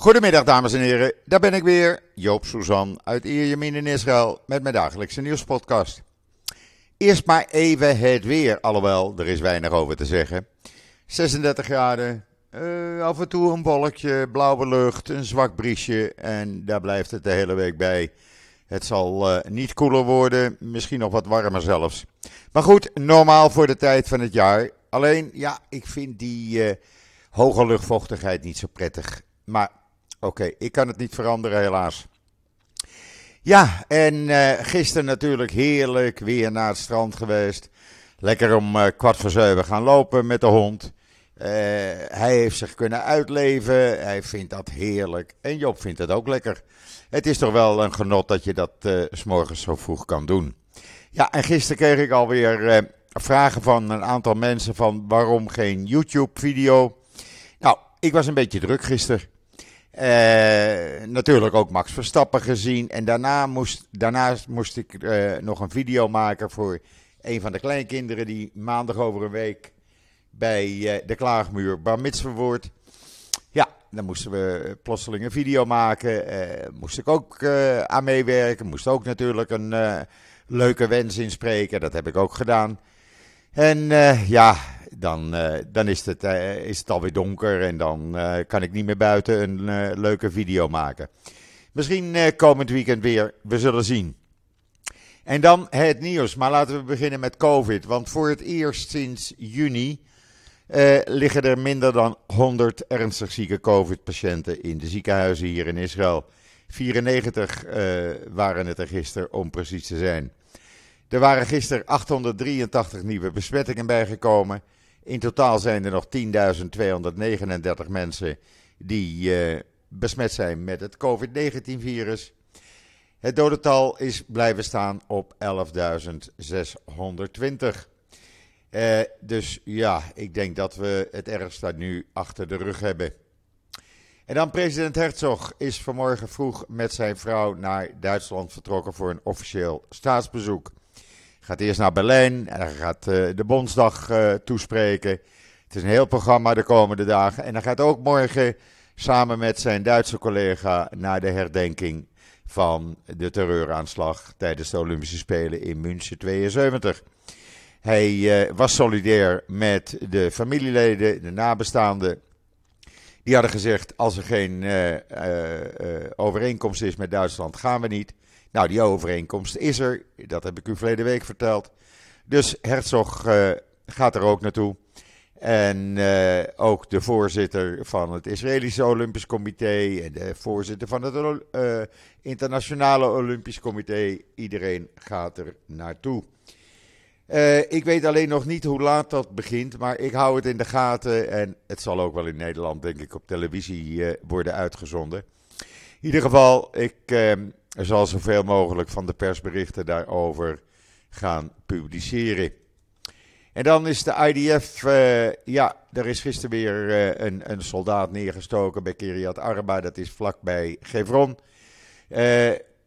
Goedemiddag dames en heren, daar ben ik weer, Joop Suzan uit Ierjemien in Israël met mijn dagelijkse nieuwspodcast. Eerst maar even het weer, alhoewel er is weinig over te zeggen. 36 graden, uh, af en toe een wolkje, blauwe lucht, een zwak briesje en daar blijft het de hele week bij. Het zal uh, niet koeler worden, misschien nog wat warmer zelfs. Maar goed, normaal voor de tijd van het jaar. Alleen, ja, ik vind die uh, hoge luchtvochtigheid niet zo prettig. Maar oké, ik kan het niet veranderen helaas. Ja, en uh, gisteren natuurlijk heerlijk weer naar het strand geweest. Lekker om uh, kwart voor zeven gaan lopen met de hond. Uh, hij heeft zich kunnen uitleven. Hij vindt dat heerlijk. En Job vindt het ook lekker. Het is toch wel een genot dat je dat uh, s'morgens zo vroeg kan doen. Ja, en gisteren kreeg ik alweer vragen van een aantal mensen van waarom geen YouTube-video. Nou, ik was een beetje druk gisteren. Uh, natuurlijk ook Max Verstappen gezien. En daarna moest, daarnaast moest ik uh, nog een video maken voor een van de kleinkinderen die maandag over een week bij uh, de Klaagmuur bar wordt. Ja, dan moesten we plotseling een video maken. moest ik ook aan meewerken. Moest ook natuurlijk een leuke wens inspreken. Dat heb ik ook gedaan. En ja, dan, uh, dan is, het, uh, is alweer donker en dan uh, kan ik niet meer buiten een leuke video maken. Misschien komend weekend weer, we zullen zien. En dan het nieuws, maar laten we beginnen met COVID. Want voor het eerst sinds juni liggen er minder dan 100 ernstig zieke COVID-patiënten in de ziekenhuizen hier in Israël. 94 waren het er gisteren, om precies te zijn. Er waren gisteren 883 nieuwe besmettingen bijgekomen. In totaal zijn er nog 10.239 mensen die uh, besmet zijn met het COVID-19-virus. Het dodental is blijven staan op 11.620. Uh, dus ja, ik denk dat we het ergste nu achter de rug hebben. En dan president Herzog is vanmorgen vroeg met zijn vrouw naar Duitsland vertrokken voor een officieel staatsbezoek. Gaat eerst naar Berlijn en dan gaat uh, de Bondsdag uh, toespreken. Het is een heel programma de komende dagen. En dan gaat ook morgen samen met zijn Duitse collega naar de herdenking van de terreuraanslag tijdens de Olympische Spelen in München 72. Hij uh, was solidair met de familieleden, de nabestaanden. Die hadden gezegd: als er geen overeenkomst is met Duitsland, gaan we niet. Nou, die overeenkomst is er. Dat heb ik u verleden week verteld. Dus Herzog uh, gaat er ook naartoe. En uh, ook de voorzitter van het Israëlische Olympisch Comité en de voorzitter van het uh, Internationale Olympisch Comité. Iedereen gaat er naartoe. Ik weet alleen nog niet hoe laat dat begint, maar ik hou het in de gaten. En het zal ook wel in Nederland, denk ik, op televisie worden uitgezonden. In ieder geval, ik er zal zoveel mogelijk van de persberichten daarover gaan publiceren. En dan is de IDF, uh, ja, er is gisteren weer uh, een, een, soldaat neergestoken bij Kiryat Arba, dat is vlakbij Gevron. Uh,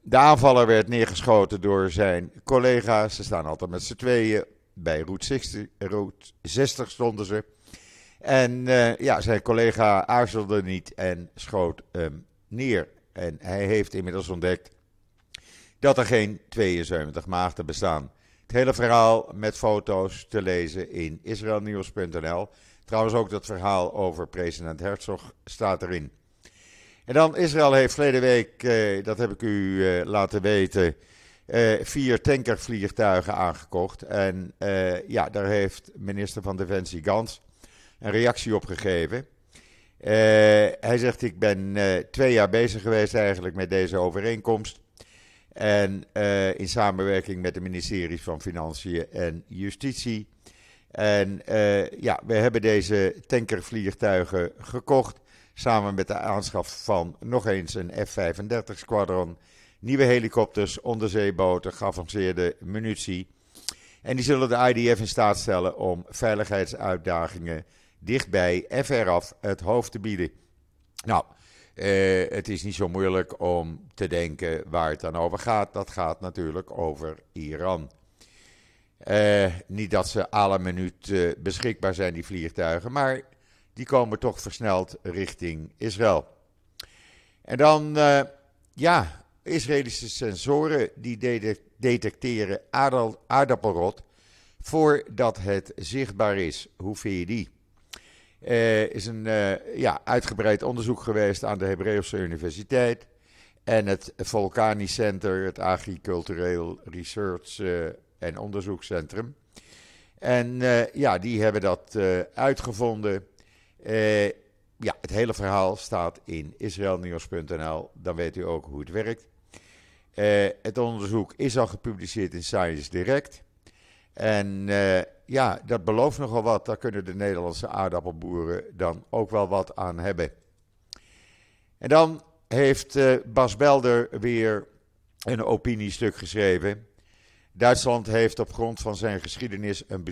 de aanvaller werd neergeschoten door zijn collega's, ze staan altijd met z'n tweeën, bij route 60, route 60 stonden ze. En ja, zijn collega aarzelde niet en schoot hem neer. En hij heeft inmiddels ontdekt dat er geen 72 maagden bestaan. Het hele verhaal met foto's te lezen in israelnieuws.nl. Trouwens ook dat verhaal over president Herzog staat erin. En dan Israël heeft verleden week, eh, dat heb ik u eh, laten weten, eh, vier tankervliegtuigen aangekocht. En eh, ja, daar heeft minister van Defensie Gans een reactie op gegeven. Eh, hij zegt, ik ben twee jaar bezig geweest eigenlijk met deze overeenkomst. En uh, in samenwerking met de ministeries van Financiën en Justitie. En uh, ja, we hebben deze tankervliegtuigen gekocht. Samen met de aanschaf van nog eens een F-35 squadron. Nieuwe helikopters, onderzeeboten, geavanceerde munitie. En die zullen de IDF in staat stellen om veiligheidsuitdagingen dichtbij en veraf het hoofd te bieden. Nou, uh, het is niet zo moeilijk om te denken waar het dan over gaat. Dat gaat natuurlijk over Iran. Uh, niet dat ze alle minuut uh, beschikbaar zijn, die vliegtuigen, maar die komen toch versneld richting Israël. En dan, ja, Israëlische sensoren die detecteren aardappelrot voordat het zichtbaar is. Hoe vind je die? Er is een uh, ja, uitgebreid onderzoek geweest aan de Hebreeuwse Universiteit en het Vulkanisch Center, het Agricultureel Research uh, en Onderzoekscentrum. En uh, ja, die hebben dat uitgevonden. ja, het hele verhaal staat in israelnieuws.nl. Dan weet u ook hoe het werkt. het onderzoek is al gepubliceerd in Science Direct. En uh, ja, dat belooft nogal wat. Daar kunnen de Nederlandse aardappelboeren dan ook wel wat aan hebben. En dan heeft uh, Bas Belder weer een opiniestuk geschreven. Duitsland heeft op grond van zijn geschiedenis een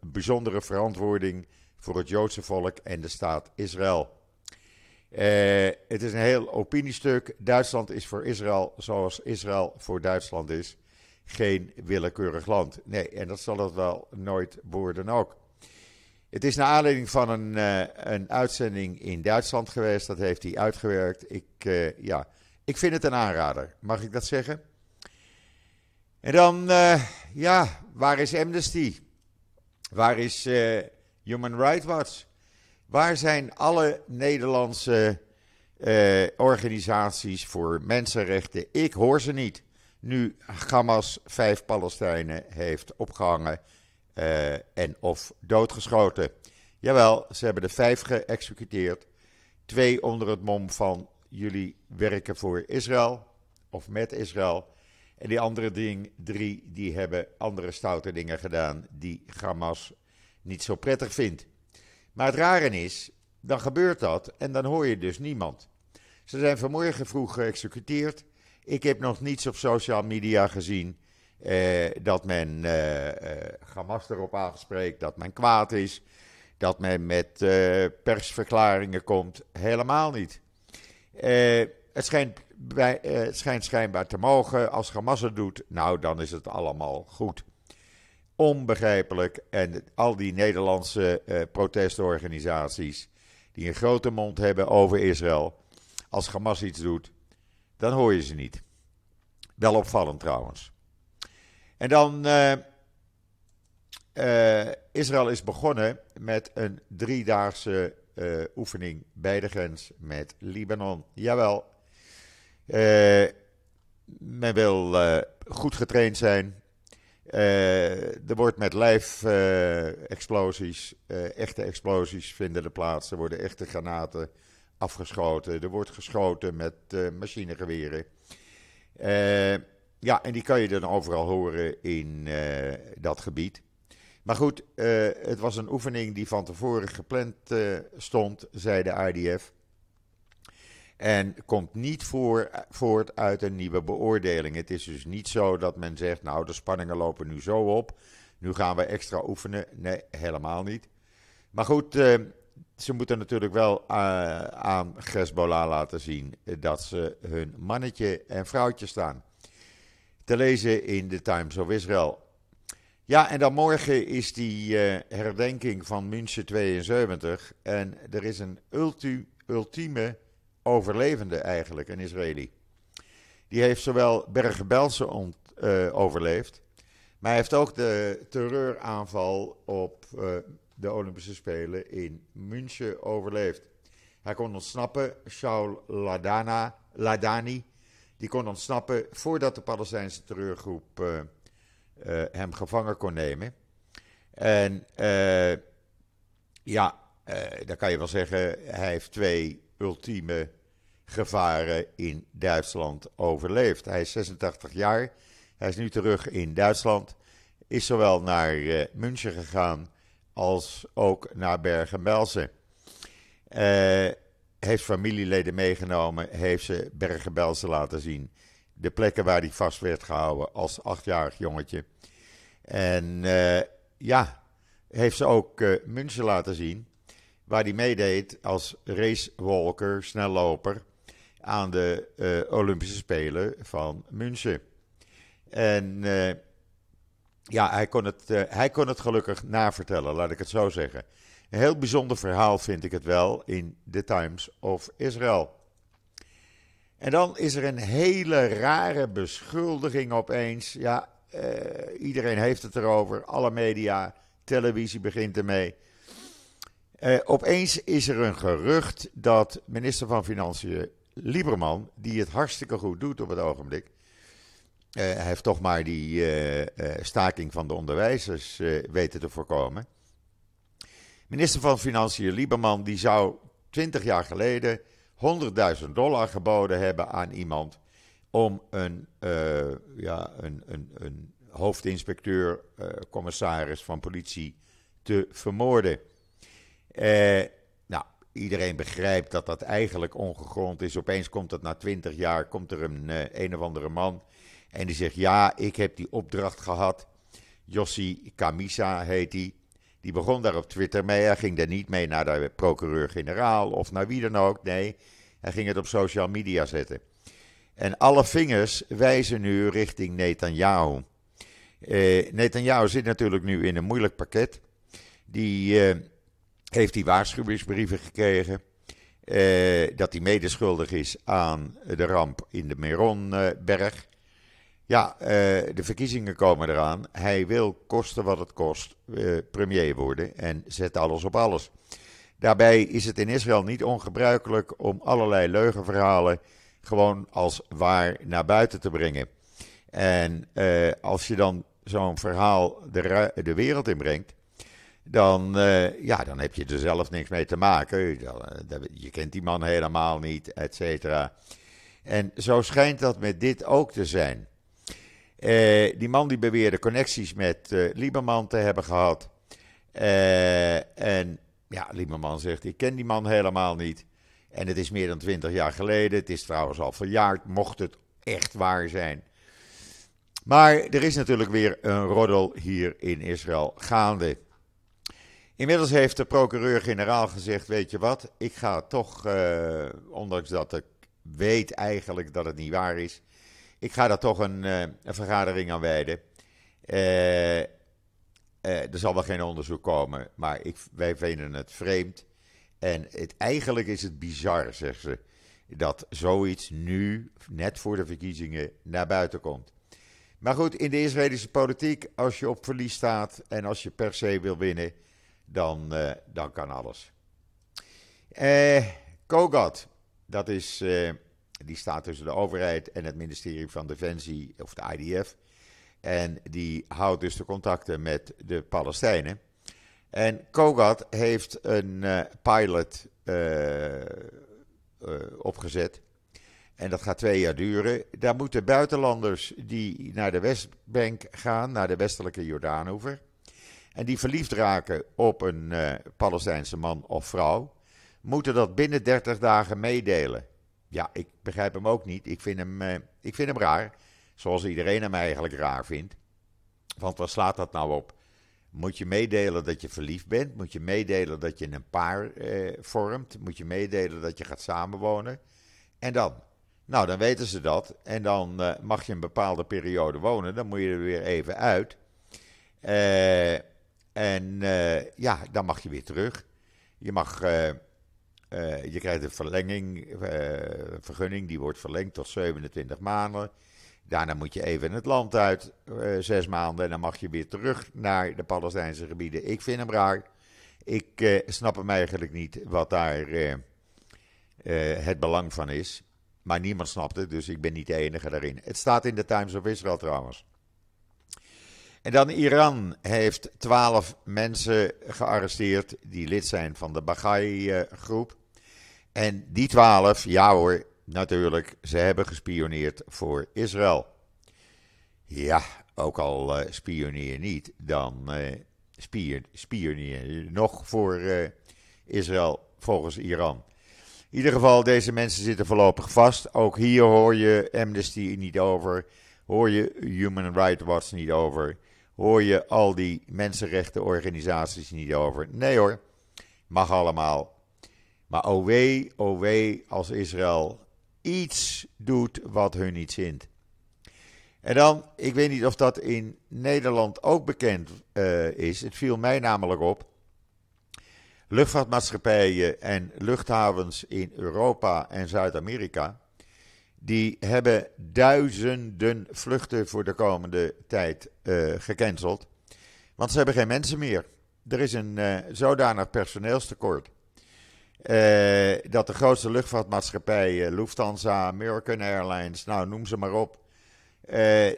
bijzondere, verantwoording voor het Joodse volk en de staat Israël. Uh, het is een heel opiniestuk. Duitsland is voor Israël zoals Israël voor Duitsland is geen willekeurig land. Nee, en dat zal het wel nooit worden ook. Het is naar aanleiding van een, uh, een uitzending in Duitsland geweest. Dat heeft hij uitgewerkt. Ik, uh, ja, ik vind het een aanrader. Mag ik dat zeggen? En dan, uh, ja, waar is Amnesty? Waar is Human Rights Watch? Waar zijn alle Nederlandse organisaties voor mensenrechten? Ik hoor ze niet nu Hamas vijf Palestijnen heeft opgehangen uh, en of doodgeschoten. Jawel, ze hebben er vijf geëxecuteerd. Twee onder het mom van jullie werken voor Israël of met Israël. En die andere ding, drie die hebben andere stoute dingen gedaan die Hamas niet zo prettig vindt. Maar het rare is, dan gebeurt dat en dan hoor je dus niemand. Ze zijn vanmorgen vroeg geëxecuteerd. Ik heb nog niets op social media gezien eh, dat men eh, eh, Hamas erop aanspreekt, dat men kwaad is, dat men met persverklaringen komt. Helemaal niet. Het, schijnt bij, schijnt schijnbaar te mogen. Als Hamas het doet, nou dan is het allemaal goed. Onbegrijpelijk. En al die Nederlandse protestorganisaties die een grote mond hebben over Israël. Als Hamas iets doet, dan hoor je ze niet. Wel opvallend trouwens. En dan. Uh, uh, Israël is begonnen met een driedaagse uh, oefening bij de grens met Libanon. Jawel. men wil goed getraind zijn. er wordt met lijf-explosies, echte explosies vinden er plaats. Er worden echte granaten afgeschoten. Er wordt geschoten met uh, machinegeweren. Uh, ja, en die kan je dan overal horen in uh, dat gebied. Maar goed, het was een oefening die van tevoren gepland stond, zei de IDF. En komt niet voor, voort uit een nieuwe beoordeling. Het is dus niet zo dat men zegt, nou de spanningen lopen nu zo op. Nu gaan we extra oefenen. Nee, helemaal niet. Maar goed, ze moeten natuurlijk wel uh, aan Hezbollah laten zien dat ze hun mannetje en vrouwtje staan. Te lezen in de Times of Israel. Ja, en dan morgen is die uh, herdenking van München 72. En er is een ulti ultieme overlevende eigenlijk, een Israëli. Die heeft zowel Bergen-Belsen uh, overleefd. Maar hij heeft ook de terreuraanval op de Olympische Spelen in München overleefd. Hij kon ontsnappen, Shaul Ladana, Ladani, die kon ontsnappen voordat de Palestijnse terreurgroep uh, uh, hem gevangen kon nemen. En uh, ja, dan kan je wel zeggen, hij heeft twee ultieme gevaren in Duitsland overleefd. Hij is 86 jaar, hij is nu terug in Duitsland, is zowel naar München gegaan als ook naar Bergen-Belsen. Uh, heeft familieleden meegenomen, heeft ze Bergen-Belsen laten zien. De plekken waar hij vast werd gehouden als achtjarig jongetje. En uh, ja, heeft ze ook uh, München laten zien, waar hij meedeed als racewalker, snelloper aan de Olympische Spelen van München. En ja, hij kon, het, uh, hij kon het gelukkig navertellen, laat ik het zo zeggen. Een heel bijzonder verhaal vind ik het wel in The Times of Israel. En dan is er een hele rare beschuldiging opeens. Ja, iedereen heeft het erover. Alle media, televisie begint ermee. Uh, opeens is er een gerucht dat minister van Financiën Lieberman, die het hartstikke goed doet op het ogenblik, hij heeft toch maar die uh, staking van de onderwijzers weten te voorkomen. Minister van Financiën Lieberman, die zou 20 jaar geleden 100.000 dollar geboden hebben aan iemand om een, ja, een, een, een hoofdinspecteur, commissaris van politie te vermoorden. Eh, nou, iedereen begrijpt dat dat eigenlijk ongegrond is. Opeens komt het na twintig jaar, komt er een uh, een of andere man en die zegt, ja, ik heb die opdracht gehad. Jossi Kamisa heet hij. Die begon daar op Twitter mee. Hij ging daar niet mee naar de procureur-generaal of naar wie dan ook. Nee, hij ging het op social media zetten. En alle vingers wijzen nu richting Netanyahu. Uh, Netanyahu zit natuurlijk nu in een moeilijk pakket. Die uh, heeft hij waarschuwingsbrieven gekregen. Uh, dat hij medeschuldig is aan de ramp in de Meronberg. Ja, uh, de verkiezingen komen eraan. Hij wil kosten wat het kost uh, premier worden en zet alles op alles. Daarbij is het in Israël niet ongebruikelijk om allerlei leugenverhalen gewoon als waar naar buiten te brengen. En als je dan zo'n verhaal de, de wereld inbrengt, dan, uh, ja, dan heb je er zelf niks mee te maken. Je kent die man helemaal niet, et cetera. En zo schijnt dat met dit ook te zijn. Uh, die man die beweerde connecties met uh, Lieberman te hebben gehad. en ja, Lieberman zegt, ik ken die man helemaal niet. En het is meer dan twintig jaar geleden. Het is trouwens al verjaard, mocht het echt waar zijn. Maar er is natuurlijk weer een roddel hier in Israël gaande. Inmiddels heeft de procureur-generaal gezegd: Weet je wat, ik ga toch, ondanks dat ik weet eigenlijk dat het niet waar is, ik ga daar toch een, een vergadering aan wijden. Uh, er zal wel geen onderzoek komen, maar ik, wij vinden het vreemd. En het, eigenlijk is het bizar, zegt ze, dat zoiets nu, net voor de verkiezingen, naar buiten komt. Maar goed, in de Israëlische politiek, als je op verlies staat en als je per se wil winnen dan, dan kan alles. Kogat, dat is, die staat tussen de overheid en het ministerie van Defensie, of de IDF. En die houdt dus de contacten met de Palestijnen. En Kogat heeft een pilot opgezet. En dat gaat twee jaar duren. Daar moeten buitenlanders die naar de Westbank gaan, naar de westelijke Jordaanoever en die verliefd raken op een Palestijnse man of vrouw, moeten dat binnen 30 dagen meedelen. Ja, ik begrijp hem ook niet. Ik vind hem, uh, ik vind hem raar. Zoals iedereen hem eigenlijk raar vindt. Want wat slaat dat nou op? Moet je meedelen dat je verliefd bent? Moet je meedelen dat je een paar uh, vormt? Moet je meedelen dat je gaat samenwonen? En dan? Nou, dan weten ze dat. En dan mag je een bepaalde periode wonen. Dan moet je er weer even uit. Eh en ja, dan mag je weer terug. Je, mag, je krijgt een verlenging, vergunning, die wordt verlengd tot 27 maanden. Daarna moet je even het land uit, zes maanden, en dan mag je weer terug naar de Palestijnse gebieden. Ik vind hem raar. Ik snap hem eigenlijk niet wat daar het belang van is. Maar niemand snapt het, dus ik ben niet de enige daarin. Het staat in de Times of Israel trouwens. En dan Iran heeft twaalf mensen gearresteerd die lid zijn van de Bagai-groep. En die twaalf, ja hoor, natuurlijk, ze hebben gespioneerd voor Israël. Ja, ook al uh, spioneer niet, dan uh, spion, spioneer nog voor uh, Israël volgens Iran. In ieder geval, deze mensen zitten voorlopig vast. Ook hier hoor je Amnesty niet over, hoor je Human Rights Watch niet over hoor je al die mensenrechtenorganisaties niet over. Nee hoor, mag allemaal. Maar oh wee, oh wee als Israël iets doet wat hun niet zint. En dan, ik weet niet of dat in Nederland ook bekend uh, is. Het viel mij namelijk op. Luchtvaartmaatschappijen en luchthavens in Europa en Zuid-Amerika. die hebben duizenden vluchten voor de komende tijd uh, gecanceld. Want ze hebben geen mensen meer. Er is een uh, zodanig personeelstekort. Uh, dat de grootste luchtvaartmaatschappijen, Lufthansa, American Airlines, nou noem ze maar op.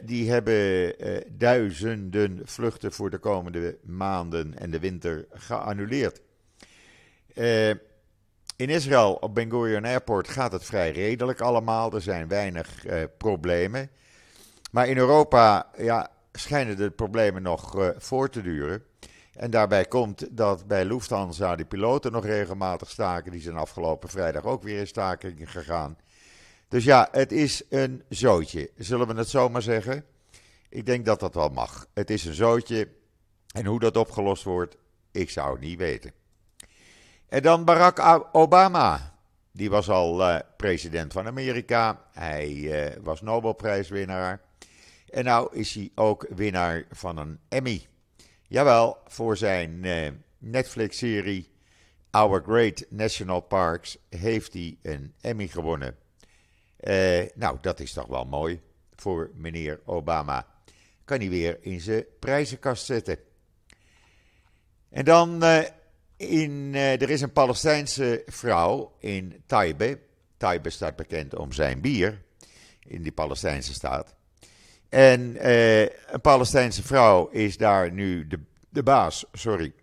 die hebben duizenden vluchten voor de komende maanden en de winter geannuleerd. In Israël op Ben Gurion Airport gaat het vrij redelijk allemaal. Er zijn weinig problemen. Maar in Europa ja, schijnen de problemen nog voor te duren. En daarbij komt dat bij Lufthansa de piloten nog regelmatig staken. Die zijn afgelopen vrijdag ook weer in staking gegaan. Dus ja, het is een zootje. Zullen we het zo maar zeggen? Ik denk dat dat wel mag. Het is een zootje. En hoe dat opgelost wordt, ik zou niet weten. En dan Barack Obama. Die was al uh, president van Amerika. Hij uh, was Nobelprijswinnaar. En nou is hij ook winnaar van een Emmy. Jawel, voor zijn uh, Netflix-serie Our Great National Parks heeft hij een Emmy gewonnen. nou, dat is toch wel mooi voor meneer Obama. Kan hij weer in zijn prijzenkast zetten. En dan in, uh, er is een Palestijnse vrouw in Taibe. Taibe staat bekend om zijn bier in die Palestijnse staat. En uh, een Palestijnse vrouw is daar nu de, de baas sorry,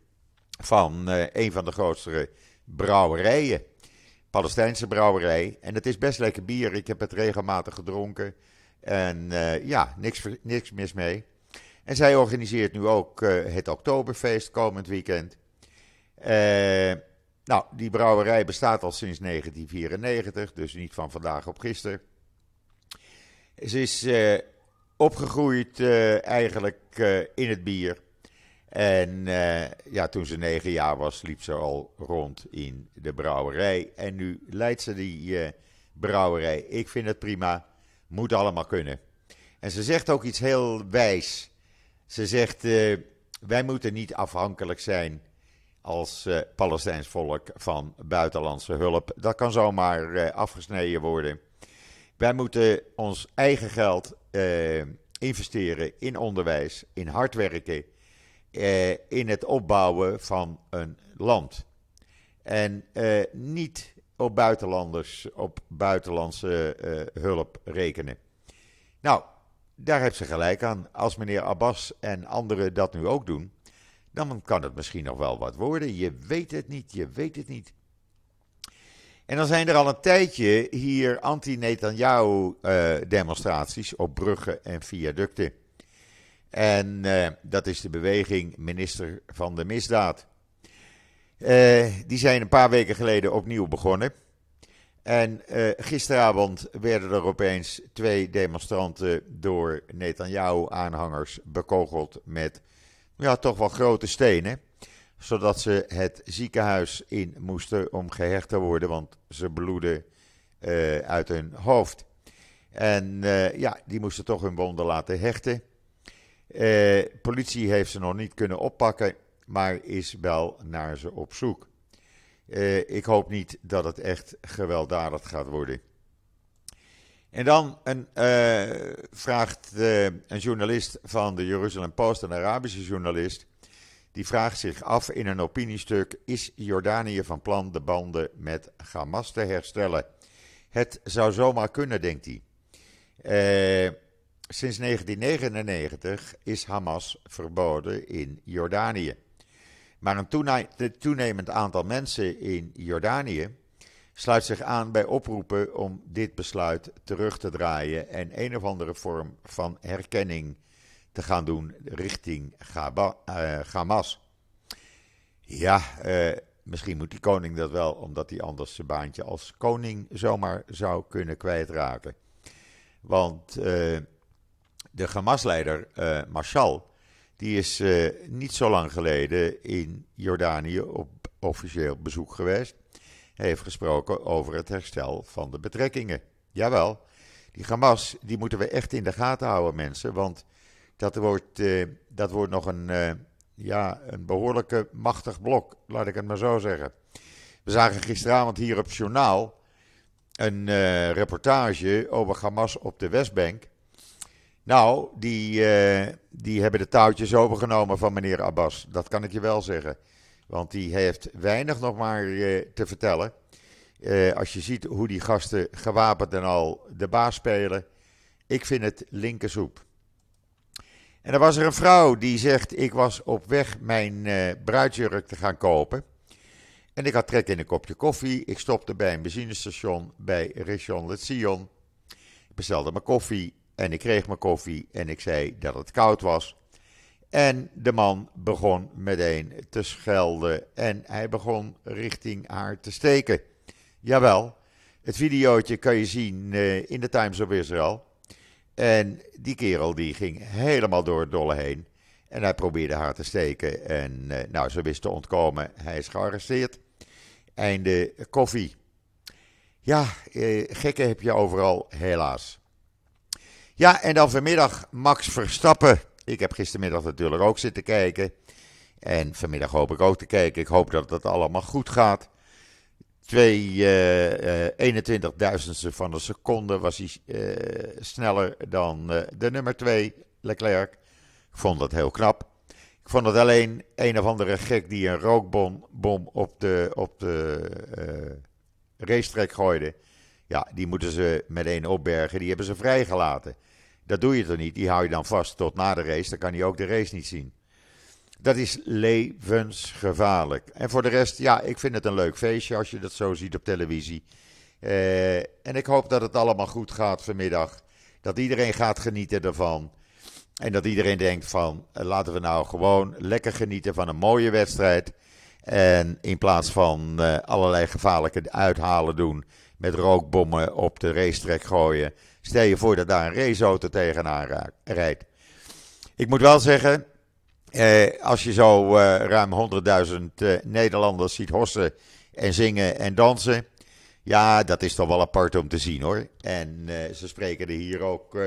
van uh, een van de grootste brouwerijen. Palestijnse brouwerij. En het is best lekker bier. Ik heb het regelmatig gedronken. En ja, niks, niks mis mee. En zij organiseert nu ook het Oktoberfeest komend weekend. Nou, die brouwerij bestaat al sinds 1994, dus niet van vandaag op gisteren. Ze is opgegroeid uh, eigenlijk in het bier. En ja, toen ze negen jaar was, liep ze al rond in de brouwerij. En nu leidt ze die brouwerij. Ik vind het prima. Moet allemaal kunnen. En ze zegt ook iets heel wijs. Ze zegt: Wij moeten niet afhankelijk zijn als uh, Palestijns volk van buitenlandse hulp. Dat kan zomaar afgesneden worden. Wij moeten ons eigen geld uh, investeren in onderwijs, in hard werken, in het opbouwen van een land. En niet op buitenlanders, op buitenlandse hulp rekenen. Nou, daar heeft ze gelijk aan. Als meneer Abbas en anderen dat nu ook doen, dan kan het misschien nog wel wat worden. Je weet het niet, je weet het niet. En dan zijn er al een tijdje hier anti-Netanyahu-demonstraties op bruggen en viaducten. En uh, dat is de beweging Minister van de Misdaad. Uh, die zijn een paar weken geleden opnieuw begonnen. En gisteravond werden er opeens twee demonstranten door Netanyahu-aanhangers bekogeld met ja, toch wel grote stenen. Zodat ze het ziekenhuis in moesten om gehecht te worden, want ze bloeden uh, uit hun hoofd. En uh, ja, die moesten toch hun wonden laten hechten. Uh, politie heeft ze nog niet kunnen oppakken, maar is wel naar ze op zoek. ik hoop niet dat het echt gewelddadig gaat worden. En dan een, vraagt een journalist van de Jerusalem Post, een Arabische journalist, die vraagt zich af in een opiniestuk: is Jordanië van plan de banden met Hamas te herstellen? Het zou zomaar kunnen, denkt hij. Uh, sinds 1999 is Hamas verboden in Jordanië. Maar een toenemend aantal mensen in Jordanië sluit zich aan bij oproepen om dit besluit terug te draaien en een of andere vorm van herkenning gaan doen richting Gaba, uh, Hamas. Ja, uh, misschien moet die koning dat wel, omdat hij anders zijn baantje als koning zomaar zou kunnen kwijtraken. Want uh, de Hamas-leider Marshal, die is niet zo lang geleden in Jordanië op officieel bezoek geweest heeft gesproken over het herstel van de betrekkingen. Jawel, die Hamas, die moeten we echt in de gaten houden, mensen. Want dat wordt, uh, dat wordt nog een, uh, ja, een behoorlijke machtig blok, laat ik het maar zo zeggen. We zagen gisteravond hier op journaal een uh, reportage over Hamas op de Westbank. Nou, die, die hebben de touwtjes overgenomen van meneer Abbas. Dat kan ik je wel zeggen. Want die heeft weinig nog maar te vertellen. als je ziet hoe die gasten gewapend en al de baas spelen. Ik vind het linkersoep. En dan was er een vrouw die zegt: Ik was op weg mijn bruidsjurk te gaan kopen. En ik had trek in een kopje koffie. Ik stopte bij een benzinestation bij Rishon LeZion. Ik bestelde mijn koffie en ik kreeg mijn koffie en ik zei dat het koud was. En de man begon meteen te schelden en hij begon richting haar te steken. Jawel, het videootje kan je zien uh, in de Times of Israel. En die kerel die ging helemaal door het dolle heen. En hij probeerde haar te steken. En uh, nou, ze wist te ontkomen. Hij is gearresteerd. Einde koffie. Ja, eh, gekken heb je overal, helaas. Ja, en dan vanmiddag Max Verstappen. Ik heb gistermiddag natuurlijk ook zitten kijken. En vanmiddag hoop ik ook te kijken. Ik hoop dat het allemaal goed gaat. Twee uh, uh, 21.000ste van een seconde was hij uh, sneller dan de nummer 2, Leclerc. Ik vond dat heel knap. Ik vond het alleen een of andere gek die een rookbom bom op de, op de racetrack gooide. Ja, die moeten ze meteen opbergen. Die hebben ze vrijgelaten. Dat doe je toch niet? Die hou je dan vast tot na de race. Dan kan hij ook de race niet zien. Dat is levensgevaarlijk. En voor de rest, ja, ik vind het een leuk feestje als je dat zo ziet op televisie. Uh, en ik hoop dat het allemaal goed gaat vanmiddag. Dat iedereen gaat genieten ervan. En dat iedereen denkt van eh, laten we nou gewoon lekker genieten van een mooie wedstrijd. En in plaats van uh, allerlei gevaarlijke uithalen doen met rookbommen op de racetrack gooien. Stel je voor dat daar een raceauto tegenaan rijdt. Ik moet wel zeggen, eh, als je zo eh, ruim 100.000 eh, Nederlanders ziet hossen en zingen en dansen. Ja, dat is toch wel apart om te zien hoor. En eh, ze spreken er hier ook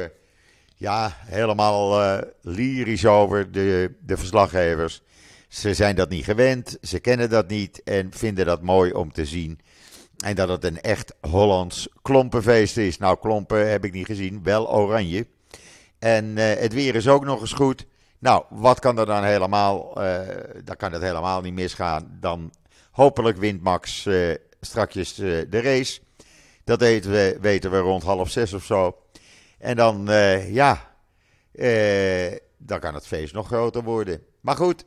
ja, helemaal uh, lyrisch over, de, de verslaggevers. Ze zijn dat niet gewend, ze kennen dat niet en vinden dat mooi om te zien. En dat het een echt Hollands klompenfeest is. Nou, klompen heb ik niet gezien, wel oranje. En het weer is ook nog eens goed. Nou, wat kan er dan helemaal, uh, dan kan het helemaal niet misgaan. Dan hopelijk wint Max uh, strakjes de race. Dat weten we, weten we rond half zes of zo. En dan, ja, dan kan het feest nog groter worden. Maar goed,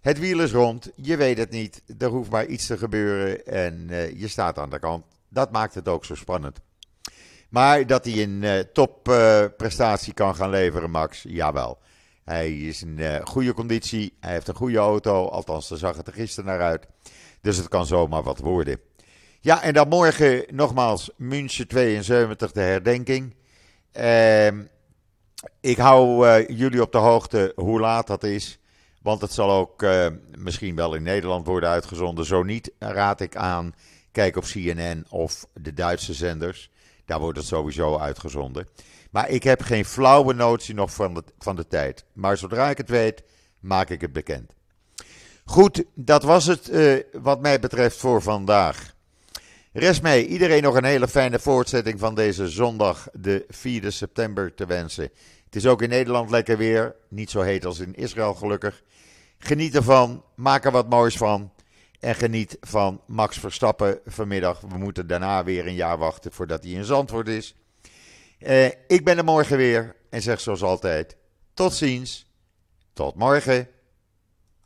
het wiel is rond. Je weet het niet. Er hoeft maar iets te gebeuren en je staat aan de kant. Dat maakt het ook zo spannend. Maar dat hij een topprestatie kan gaan leveren, Max, jawel. Hij is in goede conditie. Hij heeft een goede auto. Althans, daar zag het er gisteren naar uit. Dus het kan zomaar wat worden. Ja, en dan morgen nogmaals München 72, de herdenking. Uh, ik hou uh, jullie op de hoogte hoe laat dat is. Want het zal ook uh, misschien wel in Nederland worden uitgezonden. Zo niet, raad ik aan. Kijk op CNN of de Duitse zenders. Daar wordt het sowieso uitgezonden. Maar ik heb geen flauwe notie nog van de, van de tijd. Maar zodra ik het weet, maak ik het bekend. Goed, dat was het uh, wat mij betreft voor vandaag. Rest mij iedereen nog een hele fijne voortzetting van deze zondag, de 4 september, te wensen. Het is ook in Nederland lekker weer. Niet zo heet als in Israël, gelukkig. Geniet ervan, maak er wat moois van. En geniet van Max Verstappen vanmiddag. We moeten daarna weer een jaar wachten voordat hij in Zandvoort is. Eh, ik ben er morgen weer en zeg zoals altijd: tot ziens, tot morgen.